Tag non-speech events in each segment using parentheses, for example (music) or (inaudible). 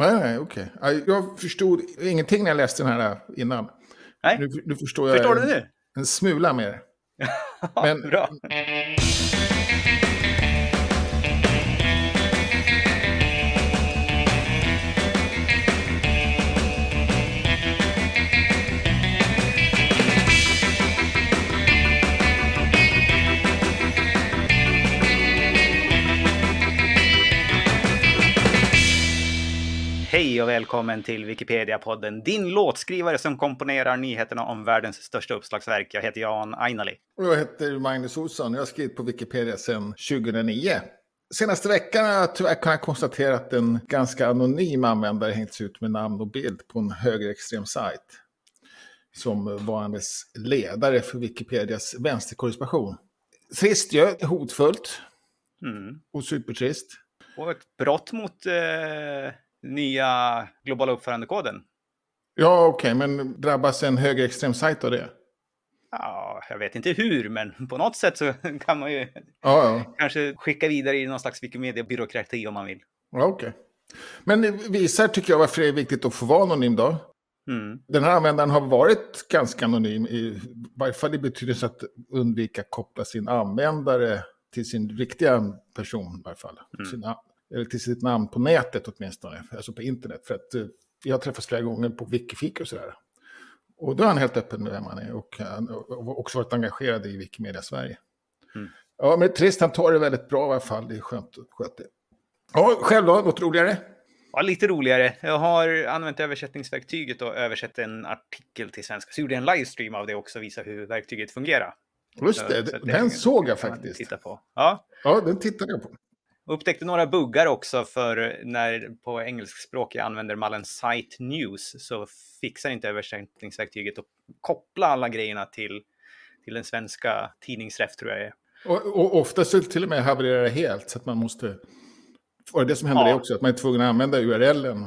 Nej, nej, okej. Okay. Jag förstod ingenting när jag läste den här innan. Nej, nu, nu förstår jag förstår du nu? en smula mer. (laughs) Men... Bra. Hej och välkommen till Wikipedia-podden, din låtskrivare som komponerar nyheterna om världens största uppslagsverk. Jag heter Jan Ainali. Och jag heter Magnus Olsson. Jag har skrivit på Wikipedia sedan 2009. Senaste veckan har jag tyvärr kunnat konstatera att en ganska anonym användare hängts ut med namn och bild på en högerextrem sajt. Som varandes ledare för Wikipedias vänsterkorrespondation. Trist ju, hotfullt. Mm. Och supertrist. Och ett brott mot eh nya globala uppförandekoden. Ja, okej, okay, men drabbas en högerextrem sajt av det? Ja, jag vet inte hur, men på något sätt så (laughs) kan man ju ja, ja. kanske skicka vidare i någon slags Wikimedia-byråkrati om man vill. Ja, okej. Okay. Men det visar, tycker jag, varför det är viktigt att få vara anonym då. Mm. Den här användaren har varit ganska anonym, i varje fall i betydelse att undvika koppla sin användare till sin riktiga person i varje fall. Mm. Sina eller till sitt namn på nätet åtminstone, alltså på internet. För att vi har träffats flera gånger på Wikifika och sådär. Och då är han helt öppen med vem han är och han har också varit engagerad i Wikimedia Sverige. Mm. Ja, men trist, han tar det väldigt bra i alla fall, det är skönt att sköta det. Ja, själv då, något roligare? Ja, lite roligare. Jag har använt översättningsverktyget och översatt en artikel till svenska. Så gjorde jag en livestream av det också, visa hur verktyget fungerar. Just det, så, så den såg jag faktiskt. Titta på. Ja. ja, den tittade jag på. Upptäckte några buggar också för när på engelskspråk jag använder mallen Site News så fixar inte översättningsverktyget att koppla alla grejerna till, till den svenska tidningsrätt tror jag är. Och, och ofta så till och med havererar det helt så att man måste... Var det det som hände ja. det också? Att man är tvungen att använda URLen?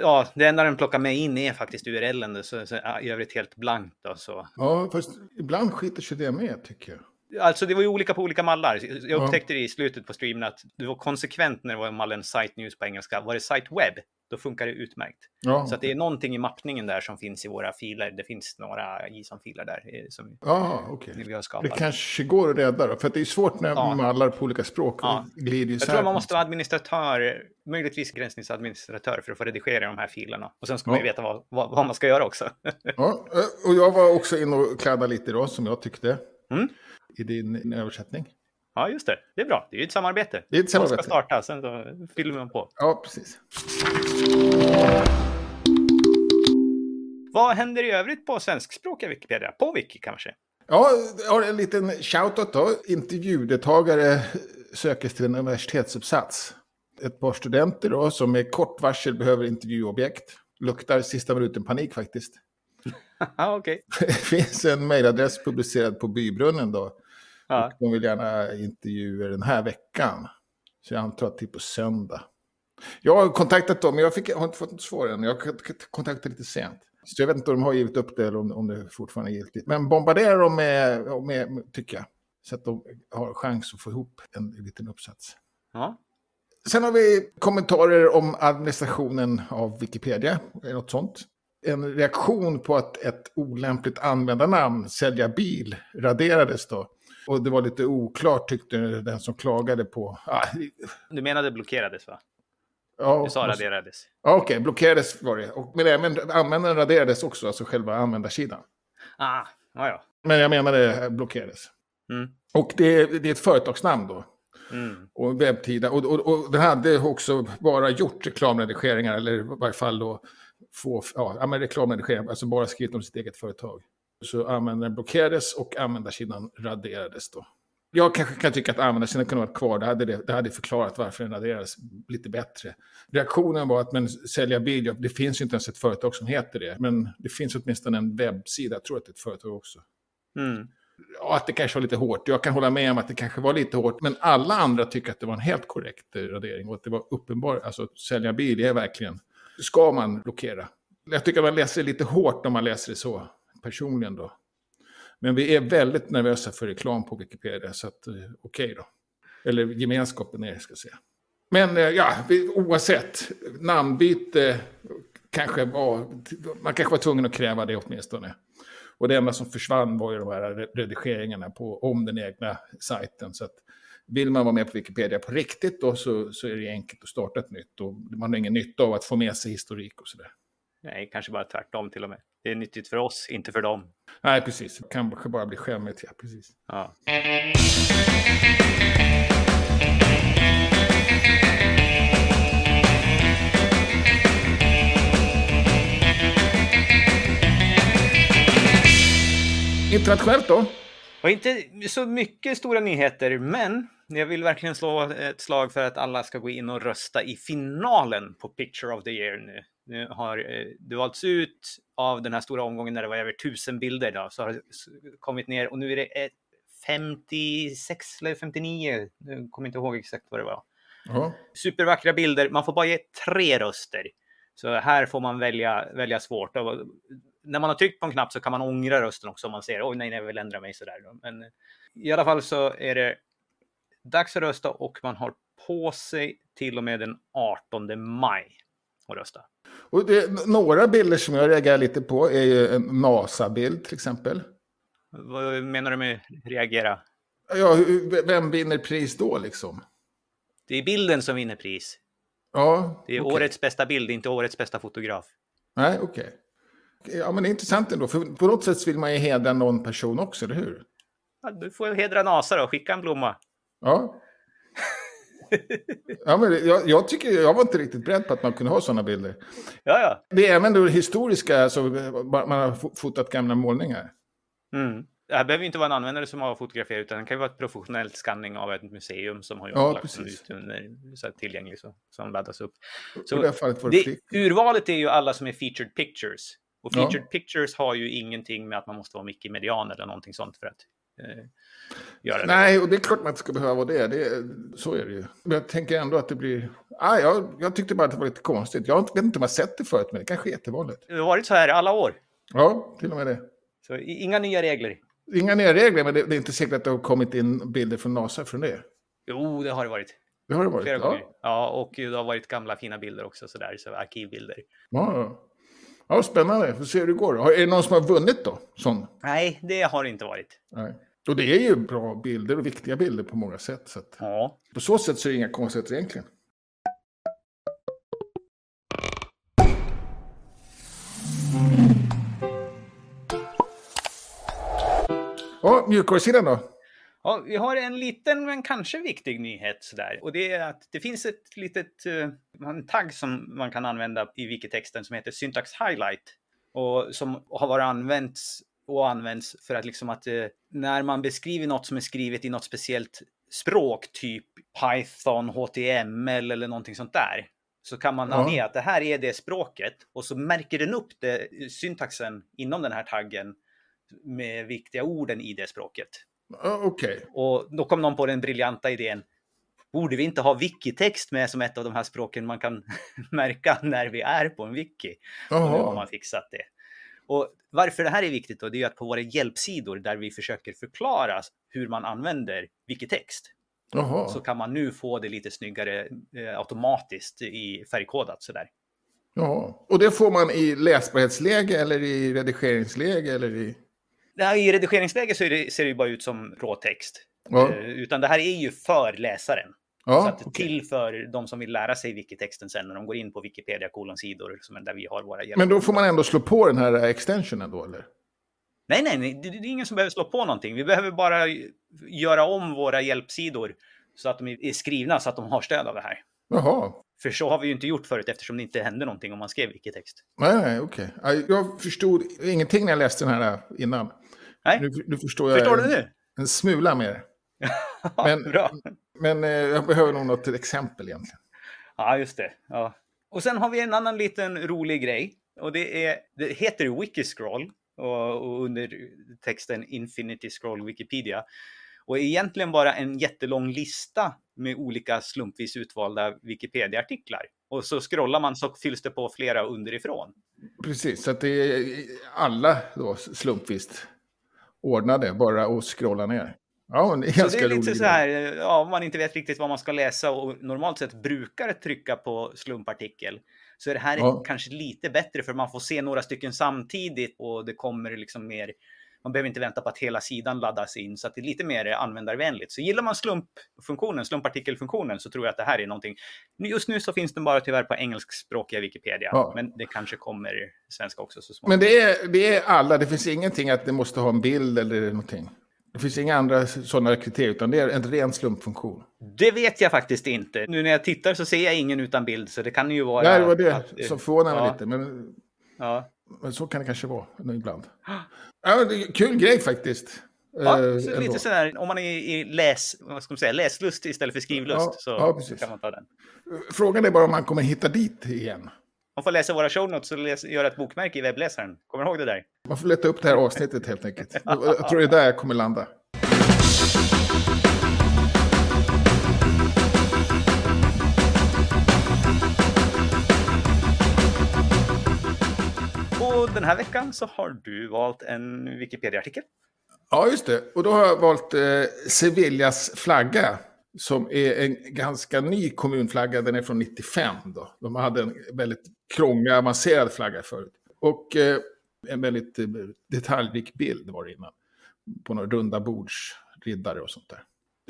Ja, det enda den plockar med in är faktiskt URLen. Så, så i övrigt helt blankt. Då, så. Ja, fast ibland skiter sig det med tycker jag. Alltså det var ju olika på olika mallar. Jag upptäckte det i slutet på streamen att det var konsekvent när det var mallen Site News på engelska. Var det Site Web, då funkar det utmärkt. Ja. Så att det är någonting i mappningen där som finns i våra filer. Det finns några JSON-filer där. Eh, som ja, okay. vi har skapat. Det kanske går att rädda då, för det är svårt när ja. mallar på olika språk ja. glider Jag tror man måste vara administratör, möjligtvis gränsningsadministratör för att få redigera de här filerna. Och sen ska ja. man ju veta vad, vad, vad, man ska göra också. ja, eh, och jag var också inne och kladdade lite då, som jag tyckte. Mm i din översättning. Ja, just det. Det är bra. Det är ju ett samarbete. Det är ett samarbete. Man ska starta, sen så fyller man på. Ja, precis. Vad händer i övrigt på svenskspråkiga Wikipedia? På Wiki kanske? Ja, jag har en liten shoutout då. Intervjudeltagare sökes till en universitetsuppsats. Ett par studenter då som med kort varsel behöver intervjuobjekt. Luktar sista minuten panik faktiskt. (laughs) okay. (laughs) Det finns en mejladress publicerad på Bybrunnen då. Ja. Och de vill gärna intervjua den här veckan. Så jag antar att det är på söndag. Jag har kontaktat dem, men jag, fick, har inte fått något svar än. Jag har kontaktat lite sent. Så jag vet inte om de har givit upp det eller om, om det fortfarande är giltigt. Men bombardera dem med, med, tycker jag. Så att de har chans att få ihop en liten uppsats. Ja. Sen har vi kommentarer om administrationen av Wikipedia. Något sånt en reaktion på att ett olämpligt användarnamn, sälja bil, raderades då. Och det var lite oklart tyckte den som klagade på. Ah, du menade blockerades va? Ja, du sa raderades. Ja, Okej, okay, blockerades var det. Och, men även användaren raderades också, alltså själva användarsidan. Ah, ja, ja. Men jag menade blockerades. Mm. Och det, det, är ett företagsnamn då. Mm. Och webbtida. Och, och, och den hade också bara gjort reklamredigeringar, eller i varje fall då få ja, men reklamredigering, alltså bara skrivit om sitt eget företag. Så användaren blockerades och användarsidan raderades då. Jag kanske kan tycka att användarsidan kunde varit kvar. Det hade, det, det hade förklarat varför den raderades lite bättre. Reaktionen var att men sälja bil, det finns ju inte ens ett företag som heter det. Men det finns åtminstone en webbsida, jag tror att det är ett företag också. Mm. Ja, att det kanske var lite hårt. Jag kan hålla med om att det kanske var lite hårt. Men alla andra tycker att det var en helt korrekt radering. Och att det var uppenbart, alltså sälja bil är verkligen ska man blockera. Jag tycker man läser lite hårt när man läser det så, personligen då. Men vi är väldigt nervösa för reklam på Wikipedia, så att eh, okej okay då. Eller gemenskapen är, det ska jag säga. Men eh, ja, oavsett, namnbyte kanske var, man kanske var tvungen att kräva det åtminstone. Och det enda som försvann var ju de här redigeringarna på, om den egna sajten. Så att vill man vara med på Wikipedia på riktigt då så, så är det enkelt att starta ett nytt. Och man har ingen nytta av att få med sig historik och sådär. Nej, kanske bara tvärtom till och med. Det är nyttigt för oss, inte för dem. Nej, precis. Det kanske bara bli skämmigt, ja. Precis. Ja. Internationellt då? Och inte så mycket stora nyheter, men jag vill verkligen slå ett slag för att alla ska gå in och rösta i finalen på Picture of the Year nu. Nu har eh, det valts ut av den här stora omgången när det var över tusen bilder då, så har det kommit ner och nu är det 56 eller 59, jag kommer inte ihåg exakt vad det var. Uh Supervackra bilder, man får bara ge tre röster. Så här får man välja, välja svårt. när man har tryckt på en knapp så kan man ångra rösten också om man ser oj nej, nej jag vill ändra mig sådär. Men i alla fall så är det dags att rösta och man har på sig till och med den 18 maj att rösta. Och det, några bilder som jag reagerar lite på är ju en NASA-bild till exempel. Vad menar du med reagera? Ja, vem vinner pris då liksom? Det är bilden som vinner pris. Ja, det är okay. årets bästa bild, inte årets bästa fotograf. Nej, okej. Okay. Ja, men det är intressant ändå, för på något sätt vill man ju hedra någon person också, eller hur? Ja, du får hedra NASA då, skicka en blomma. Ja. (laughs) ja, men jag, jag, tycker, jag var inte riktigt beredd på att man kunde ha sådana bilder. Ja, ja. Det är även då historiska, alltså, man har fotat gamla målningar. Mm. Det här behöver inte vara en användare som har fotograferat, utan det kan ju vara ett professionellt skanning av ett museum som har ja, lagt ut under, så här, tillgänglig, så, som laddas upp. Så det det, urvalet är ju alla som är featured pictures. Och featured ja. pictures har ju ingenting med att man måste vara Micke-median eller någonting sånt för att göra det. Nej, och det är klart man inte ska behöva vara det. det så är det ju. Men jag tänker ändå att det blir... Ah, jag, jag tyckte bara att det var lite konstigt. Jag vet inte om jag sett det förut, men det kanske är jättevanligt. Det har varit så här alla år. Ja, till och med det. Så inga nya regler. Inga nya regler, men det, det, är inte säkert att det har kommit in bilder från NASA från det. Jo, det har det varit. Det har det varit? Flera ja. gånger. Ja, och det har varit gamla fina bilder också, sådär, så arkivbilder. Ja, ja. spännande. Får se hur det går. Är det någon som har vunnit då? Sån? Nej, det har det inte varit. Nej. Och det är ju bra bilder och viktiga bilder på många sätt. Så ja. På så sätt så är det inga konstigheter egentligen. Ja, mjukvarusidan då? Ja, vi har en liten men kanske viktig nyhet sådär. Och det är att det finns ett litet, uh, en tagg som man kan använda i wikitexten som heter Syntax Highlight. Och som har varit använts och används för att liksom att uh, när man beskriver något som är skrivet i något speciellt språk, typ Python, HTML eller någonting sånt där, så kan man ange att det här är det språket och så märker den upp det, syntaxen inom den här taggen med viktiga orden i det språket. Uh, Okej. Okay. Och då kom någon på den briljanta idén. Borde vi inte ha wikitext med som ett av de här språken man kan (laughs) märka när vi är på en wiki? Aha. Och nu har man fixat det. Och varför det här är viktigt då, det är att på våra hjälpsidor där vi försöker förklara hur man använder wikitext. Aha. Så kan man nu få det lite snyggare eh, automatiskt i färgkodat sådär. Ja, och det får man i läsbarhetsläge eller i redigeringsläge eller i? Ja, I redigeringsläge så det, ser det ju bara ut som råtext. Ja. Uh, utan det här är ju för läsaren. Ja, så att okay. till för de som vill lära sig wikitexten sen när de går in på Wikipedia kolonsidor som där vi har våra Men då får man ändå slå på den här extensionen då eller? Nej, nej, nej, det är ingen som behöver slå på någonting. Vi behöver bara göra om våra hjälpsidor så att de är skrivna så att de har stöd av det här. Jaha. För så har vi ju inte gjort förut eftersom det inte hände någonting om man skrev wikitext. Nej, nej, okej. Okay. Jag förstod ingenting när jag läste den här innan. Nej. Nu, nu förstår jag förstår du nu? en smula mer. (laughs) men, Bra. Men eh, jag behöver nog något exempel egentligen. Ja, just det. Ja. Och sen har vi en annan liten rolig grej. Och det, är, det heter Wikiscroll. Och, och under texten Infinity Scroll Wikipedia. Och egentligen bara en jättelång lista med olika slumpvis utvalda Wikipedia-artiklar. Och så scrollar man så fylls det på flera underifrån. Precis, så att det är alla då slumpvis ordnade, bara att scrolla ner. Ja, det är ganska så det är lite så här, ja, man inte vet riktigt vad man ska läsa och normalt sett brukar trycka på slumpartikel. Så är det här ja. kanske lite bättre för man får se några stycken samtidigt och det kommer liksom mer man behöver inte vänta på att hela sidan laddas in så att det är lite mer användarvänligt. Så gillar man slumpfunktionen, slumpartikelfunktionen, så tror jag att det här är någonting. Just nu så finns den bara tyvärr på engelskspråkiga Wikipedia, ja. men det kanske kommer svenska också så småningom. Men det är, det är alla, det finns ingenting att det måste ha en bild eller någonting. Det finns inga andra sådana kriterier, utan det är en ren slumpfunktion. Det vet jag faktiskt inte. Nu när jag tittar så ser jag ingen utan bild, så det kan ju vara... Nej, det var det att, som förvånade mig ja. lite. Men... Ja. Men så kan det kanske vara ibland. Ja, det är kul grej faktiskt. Ja, eh, så lite sådär, om man är i läs, vad ska man säga, läslust istället för skrivlust ja, så ja, kan man ta den. Frågan är bara om man kommer hitta dit igen. Man får läsa våra show notes och läsa, göra ett bokmärke i webbläsaren. Kommer du ihåg det där? Man får leta upp det här avsnittet helt enkelt. (laughs) Jag tror det är där jag kommer landa. den här veckan så har du valt en Wikipedia-artikel. Ja, just det. Och då har jag valt eh, Sevillas flagga. Som är en ganska ny kommunflagga. Den är från 95 då. De hade en väldigt krånglig, avancerad flagga förut. Och eh, en väldigt eh, detaljrik bild var det innan. På några runda bordsriddare och sånt där.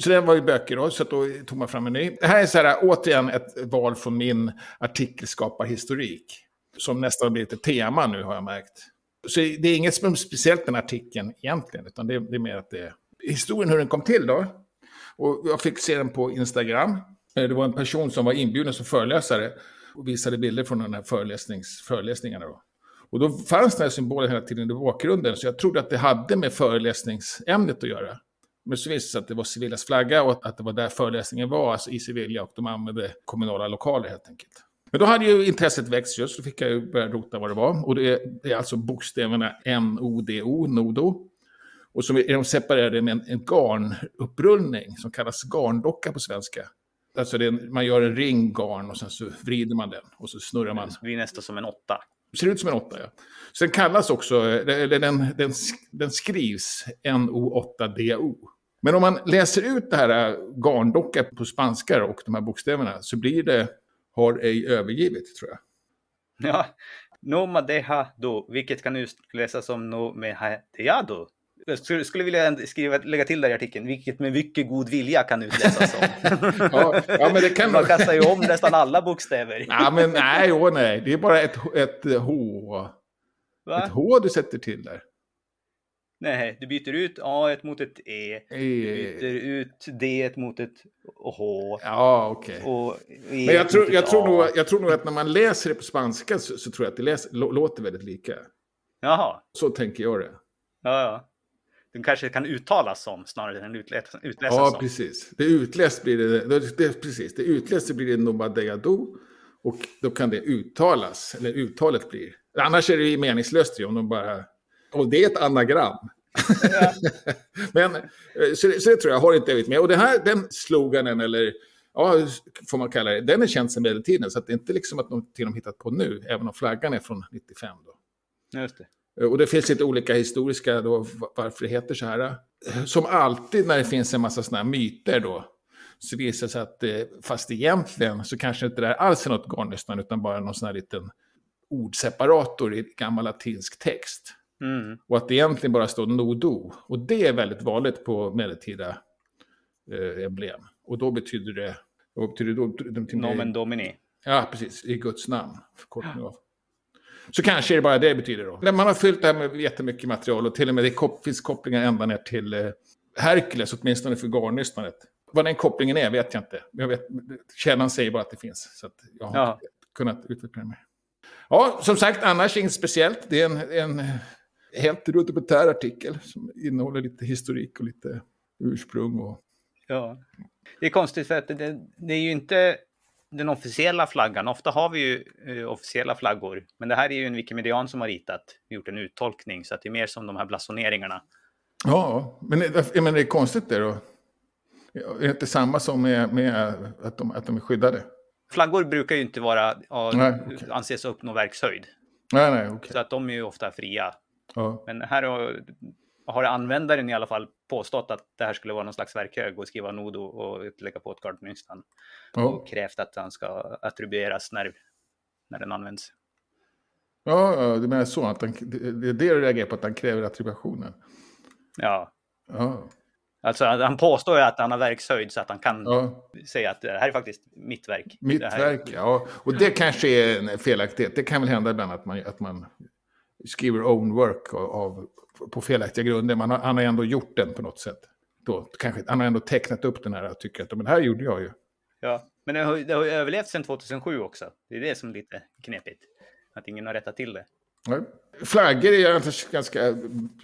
Så den var ju böcker då, så då tog man fram en ny. Det här är så här, återigen ett val från min artikelskaparhistorik som nästan har blivit ett tema nu har jag märkt. Så det är inget som är speciellt den artikeln egentligen, utan det är, det är mer att det är historien hur den kom till då. Och jag fick se den på Instagram. Eh, det var en person som var inbjuden som föreläsare och visade bilder från den här föreläsnings, föreläsningarna. Då. Och då fanns den här symbolen hela tiden i bakgrunden, så jag trodde att det hade med föreläsningsämnet att göra. Men så visade det sig att det var Sevillas flagga och att det var där föreläsningen var, alltså i Sevilla, och de använde kommunala lokaler helt enkelt. Men då hade ju intresset växt just, så fick jag ju börja rota vad det var. Och det är, det är alltså bokstäverna N-O-D-O, Nodo. Och så är de separerade med en, en garnupprullning som kallas garndocka på svenska. Alltså en, man gör en ring garn och sen så vrider man den och så snurrar man. Det blir nästan som en åtta. Det ser ut som en åtta, ja. Sen kallas också, eller den, den, den skrivs N-O-8-D-O. Men om man läser ut det här garndocka på spanska och de här bokstäverna så blir det har ej övergivit, tror jag. Ja, no madejado, vilket kan läsas som no mehadejado. Jag skulle vilja skriva, lägga till där i artikeln, vilket med mycket god vilja kan utläsas som. (laughs) ja, ja, men det kan man kastar ju om nästan alla bokstäver. ja, men nej, åh, nej, det är bara ett, ett H. Va? Ett H du sätter till där. Nej, du byter ut A mot ett E. e. Du byter ut D mot ett H. Ja, okej. Okay. E Men jag tror, jag, tror nog, jag tror nog att när man läser det på spanska så, så tror jag att det läs, låter väldigt lika. Jaha. Så tänker jag det. Ja, ja. Den kanske kan uttalas som snarare än utläsas, utläsas ja, som. precis. Det utläst blir det, det, det precis. Det utläst blir det nomadeyado. Och då kan det uttalas, eller uttalet blir. Annars är det ju meningslöst om de bara och det är ett anagram. Ja. (laughs) Men, eh, så, så det tror jag har inte blivit med. Och det här, den sloganen, eller ja, får man kalla det, den är känd sedan medeltiden. Så det är inte liksom att någonting de hittat på nu, även om flaggan är från 95. Då. Just det. Eh, och det finns lite olika historiska då, varför det heter så här. Som alltid när det finns en massa sådana här myter då, så visar det sig att fast egentligen så kanske inte det där alls är något garnnystan utan bara någon sån här liten ordseparator i gammal latinsk text. Mm. Och att det egentligen bara står nodo. Och det är väldigt vanligt på medeltida eh, emblem. Och då betyder det... Vad betyder det då? Nomen domini. Ja, precis. I Guds namn. Förkortning av. Så kanske är det bara det det betyder då. Man har fyllt det här med jättemycket material och till och med det finns kopplingar ända ner till eh, Herkules, åtminstone för garnnystanet. Vad den kopplingen är vet jag inte. Jag vet, källan säger bara att det finns. Så jag har ja. inte kunnat utveckla det mer. Ja, som sagt, annars inget speciellt. Det är en, en helt rudimentär artikel som innehåller lite historik och lite ursprung. Och... Ja, det är konstigt för att det, det är ju inte den officiella flaggan. Ofta har vi ju uh, officiella flaggor, men det här är ju en wikimedian som har ritat, gjort en uttolkning, så att det är mer som de här blasoneringarna. Ja, men, men det är konstigt det då? Är det inte samma som med, med att, de, att de är skyddade? Flaggor brukar ju inte vara, ja, nej, okay. anses uppnå verkshöjd. Nej, nej, okay. Så att de är ju ofta fria. Ja. Men här har, har användaren i alla fall påstått att det här skulle vara någon slags verkhög och skriva Nodo och lägga på ett Gartner ja. Och krävt att han ska attribueras när, när den används. Ja, du menar så att han, det är det du reagerar på, att han kräver attributionen? Ja. ja. Alltså han påstår ju att han har verkshöjd så att han kan ja. säga att det här är faktiskt mitt verk. Mitt verk, ja. Och det kanske är en felaktighet. Det kan väl hända ibland att man, att man skriver own work av, av på felaktiga grunder. Man har, han har ändå gjort den på något sätt. Då, kanske, han har ändå tecknat upp den här och tycker att men det här gjorde jag ju. Ja, men det har, det har överlevt sedan 2007 också. Det är det som är lite knepigt. Att ingen har rättat till det. Ja. Flaggor är ett ganska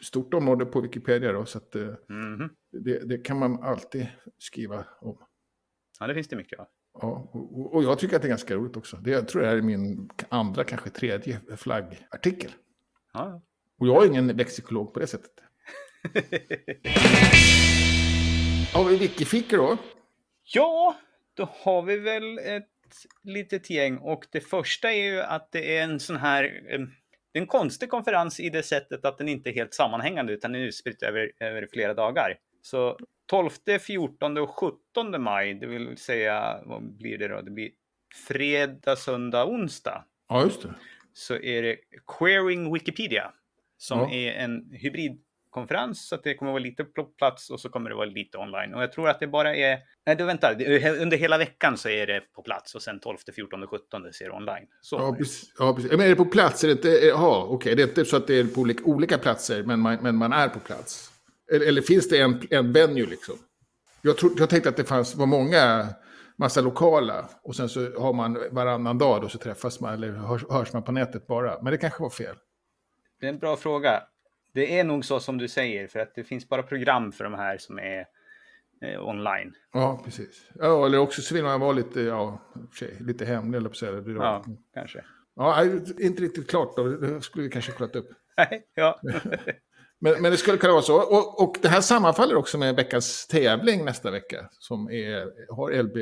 stort område på Wikipedia då, så att, mm -hmm. det, det, kan man alltid skriva om. Ja, det finns det mycket av. Ja, och, och, jag tycker att det är ganska roligt också. Det, jag tror det här är min andra, kanske tredje flaggartikel. Ja. Och jag är ingen lexikolog på det sättet. (laughs) har vi Wikifika då? Ja, då har vi väl ett litet gäng. Och det första är ju att det är en sån här... Det är en konstig konferens i det sättet att den inte är helt sammanhängande utan är utspridd över, över flera dagar. Så 12, 14 och 17 maj, det vill säga, vad blir det då? Det blir fredag, söndag, onsdag. Ja, just det. Så är det Queering Wikipedia som ja. är en hybridkonferens så att det kommer att vara lite på plats och så kommer det vara lite online. Och jag tror att det bara är, nej du vänta, under hela veckan så är det på plats och sen 12, 14 och 17 så är det online. Så. Ja, precis. Ja, precis. Men är det på plats? Är det inte, jaha, okej, okay. det är inte så att det är på olika, olika platser men man, men man är på plats? Eller, eller finns det en, en venue liksom? Jag, tro, jag tänkte att det fanns, var många massa lokala och sen så har man varannan dag och så träffas man eller hörs, hörs man på nätet bara. Men det kanske var fel. Det är en bra fråga. Det är nog så som du säger, för att det finns bara program för de här som är eh, online. Ja, precis. Ja, eller också så vill man vara lite, ja, tjej, lite hemlig, eller på säga. Det ja, kanske. Ja, inte riktigt klart då. Det skulle vi kanske kollat upp. Nej, ja. (laughs) men, men det skulle kunna vara så. Och, och det här sammanfaller också med veckans tävling nästa vecka. Som är, har LB,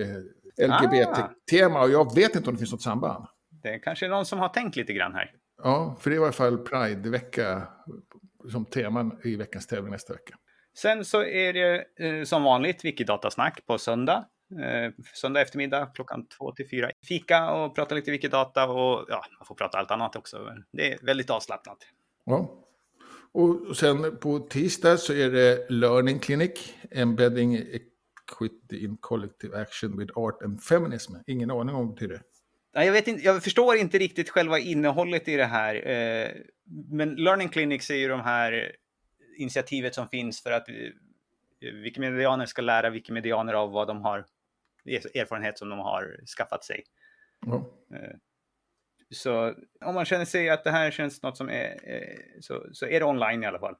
LGBT-tema. Ah. Och jag vet inte om det finns något samband. Det är kanske är någon som har tänkt lite grann här. Ja, för det är i alla fall Pride-vecka som teman i veckans tävling nästa vecka. Sen så är det eh, som vanligt Wikidatasnack på söndag. Eh, söndag eftermiddag klockan två till fyra. Fika och prata lite Wikidata och ja, man får prata allt annat också. Det är väldigt avslappnat. Ja. Och sen på tisdag så är det Learning Clinic, Embedding Equity in Collective Action with Art and Feminism. Ingen aning om vad det betyder. Jag, vet inte, jag förstår inte riktigt själva innehållet i det här. Eh, men Learning Clinics är ju de här initiativet som finns för att eh, Wikimedianer ska lära Wikimedianer av vad de har erfarenhet som de har skaffat sig. Mm. Så om man känner sig att det här känns något som är, så, så är det online i alla fall.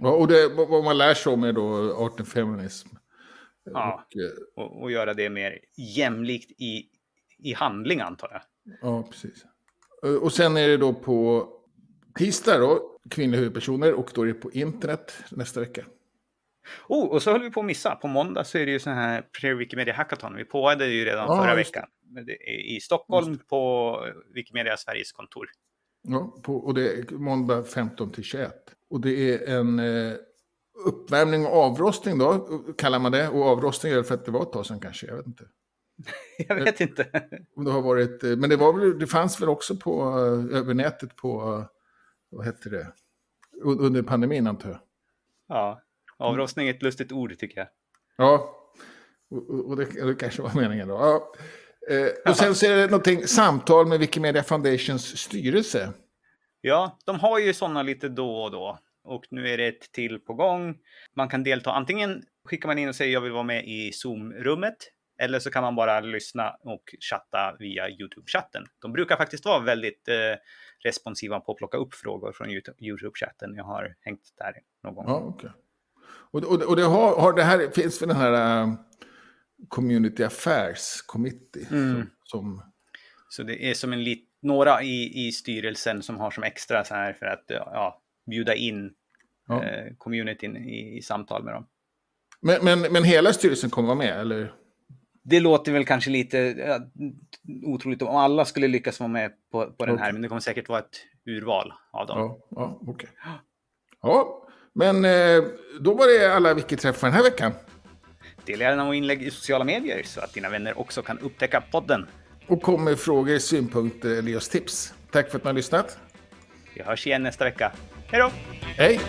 Och det, vad man lär sig om är då art and feminism. Ja, och, och, och göra det mer jämlikt i i handling antar jag. Ja, precis. Och sen är det då på tisdag då, kvinnliga huvudpersoner och då är det på internet nästa vecka. Oh, och så höll vi på att missa. På måndag så är det ju så här Pre-Wikimedia Hackathon. Vi påade ju redan ja, förra veckan. I Stockholm på Wikimedia Sveriges kontor. Ja, på, och det är måndag 15 till 21. Och det är en eh, uppvärmning och avrostning då, kallar man det. Och avrostning är det för att det var ett tag sedan kanske, jag vet inte. (laughs) jag vet inte. Om det har varit, eh, men det, var väl, det fanns väl också på, eh, över nätet på, eh, vad hette det, under pandemin antar jag. Ja, avrostning är ett lustigt ord tycker jag. Ja, och, och det, det, kanske var meningen då. Ja. Eh, och sen så är det någonting, samtal med Wikimedia Foundations styrelse. Ja, de har ju sådana lite då och då. Och nu är det ett till på gång. Man kan delta, antingen skickar man in och säger jag vill vara med i Zoom-rummet. Eller så kan man bara lyssna och chatta via YouTube-chatten. De brukar faktiskt vara väldigt eh, responsiva på att plocka upp frågor från YouTube-chatten. Jag har hängt där någon gång. Ja, okay. Och, och, och det, har, har, det här finns för den här uh, Community Affairs Committee. Mm. Som, Så det är som en lit, några i, i styrelsen som har som extra så här för att ja, bjuda in ja. eh, communityn i, i samtal med dem. Men, men, men hela styrelsen kommer vara med, eller? det låter väl kanske lite ja, otroligt om alla skulle lyckas vara med på, på den här, men det kommer säkert vara ett urval av dem. Ja, ja okej. Okay. Ja, Men eh, då var det alla Wiki-träffar den här veckan. Dela gärna inlägg i sociala medier så att dina vänner också kan upptäcka podden. Och kom med frågor, synpunkter eller just tips. Tack för att ni har lyssnat. Vi hörs igen nästa vecka. Hej då! Hej!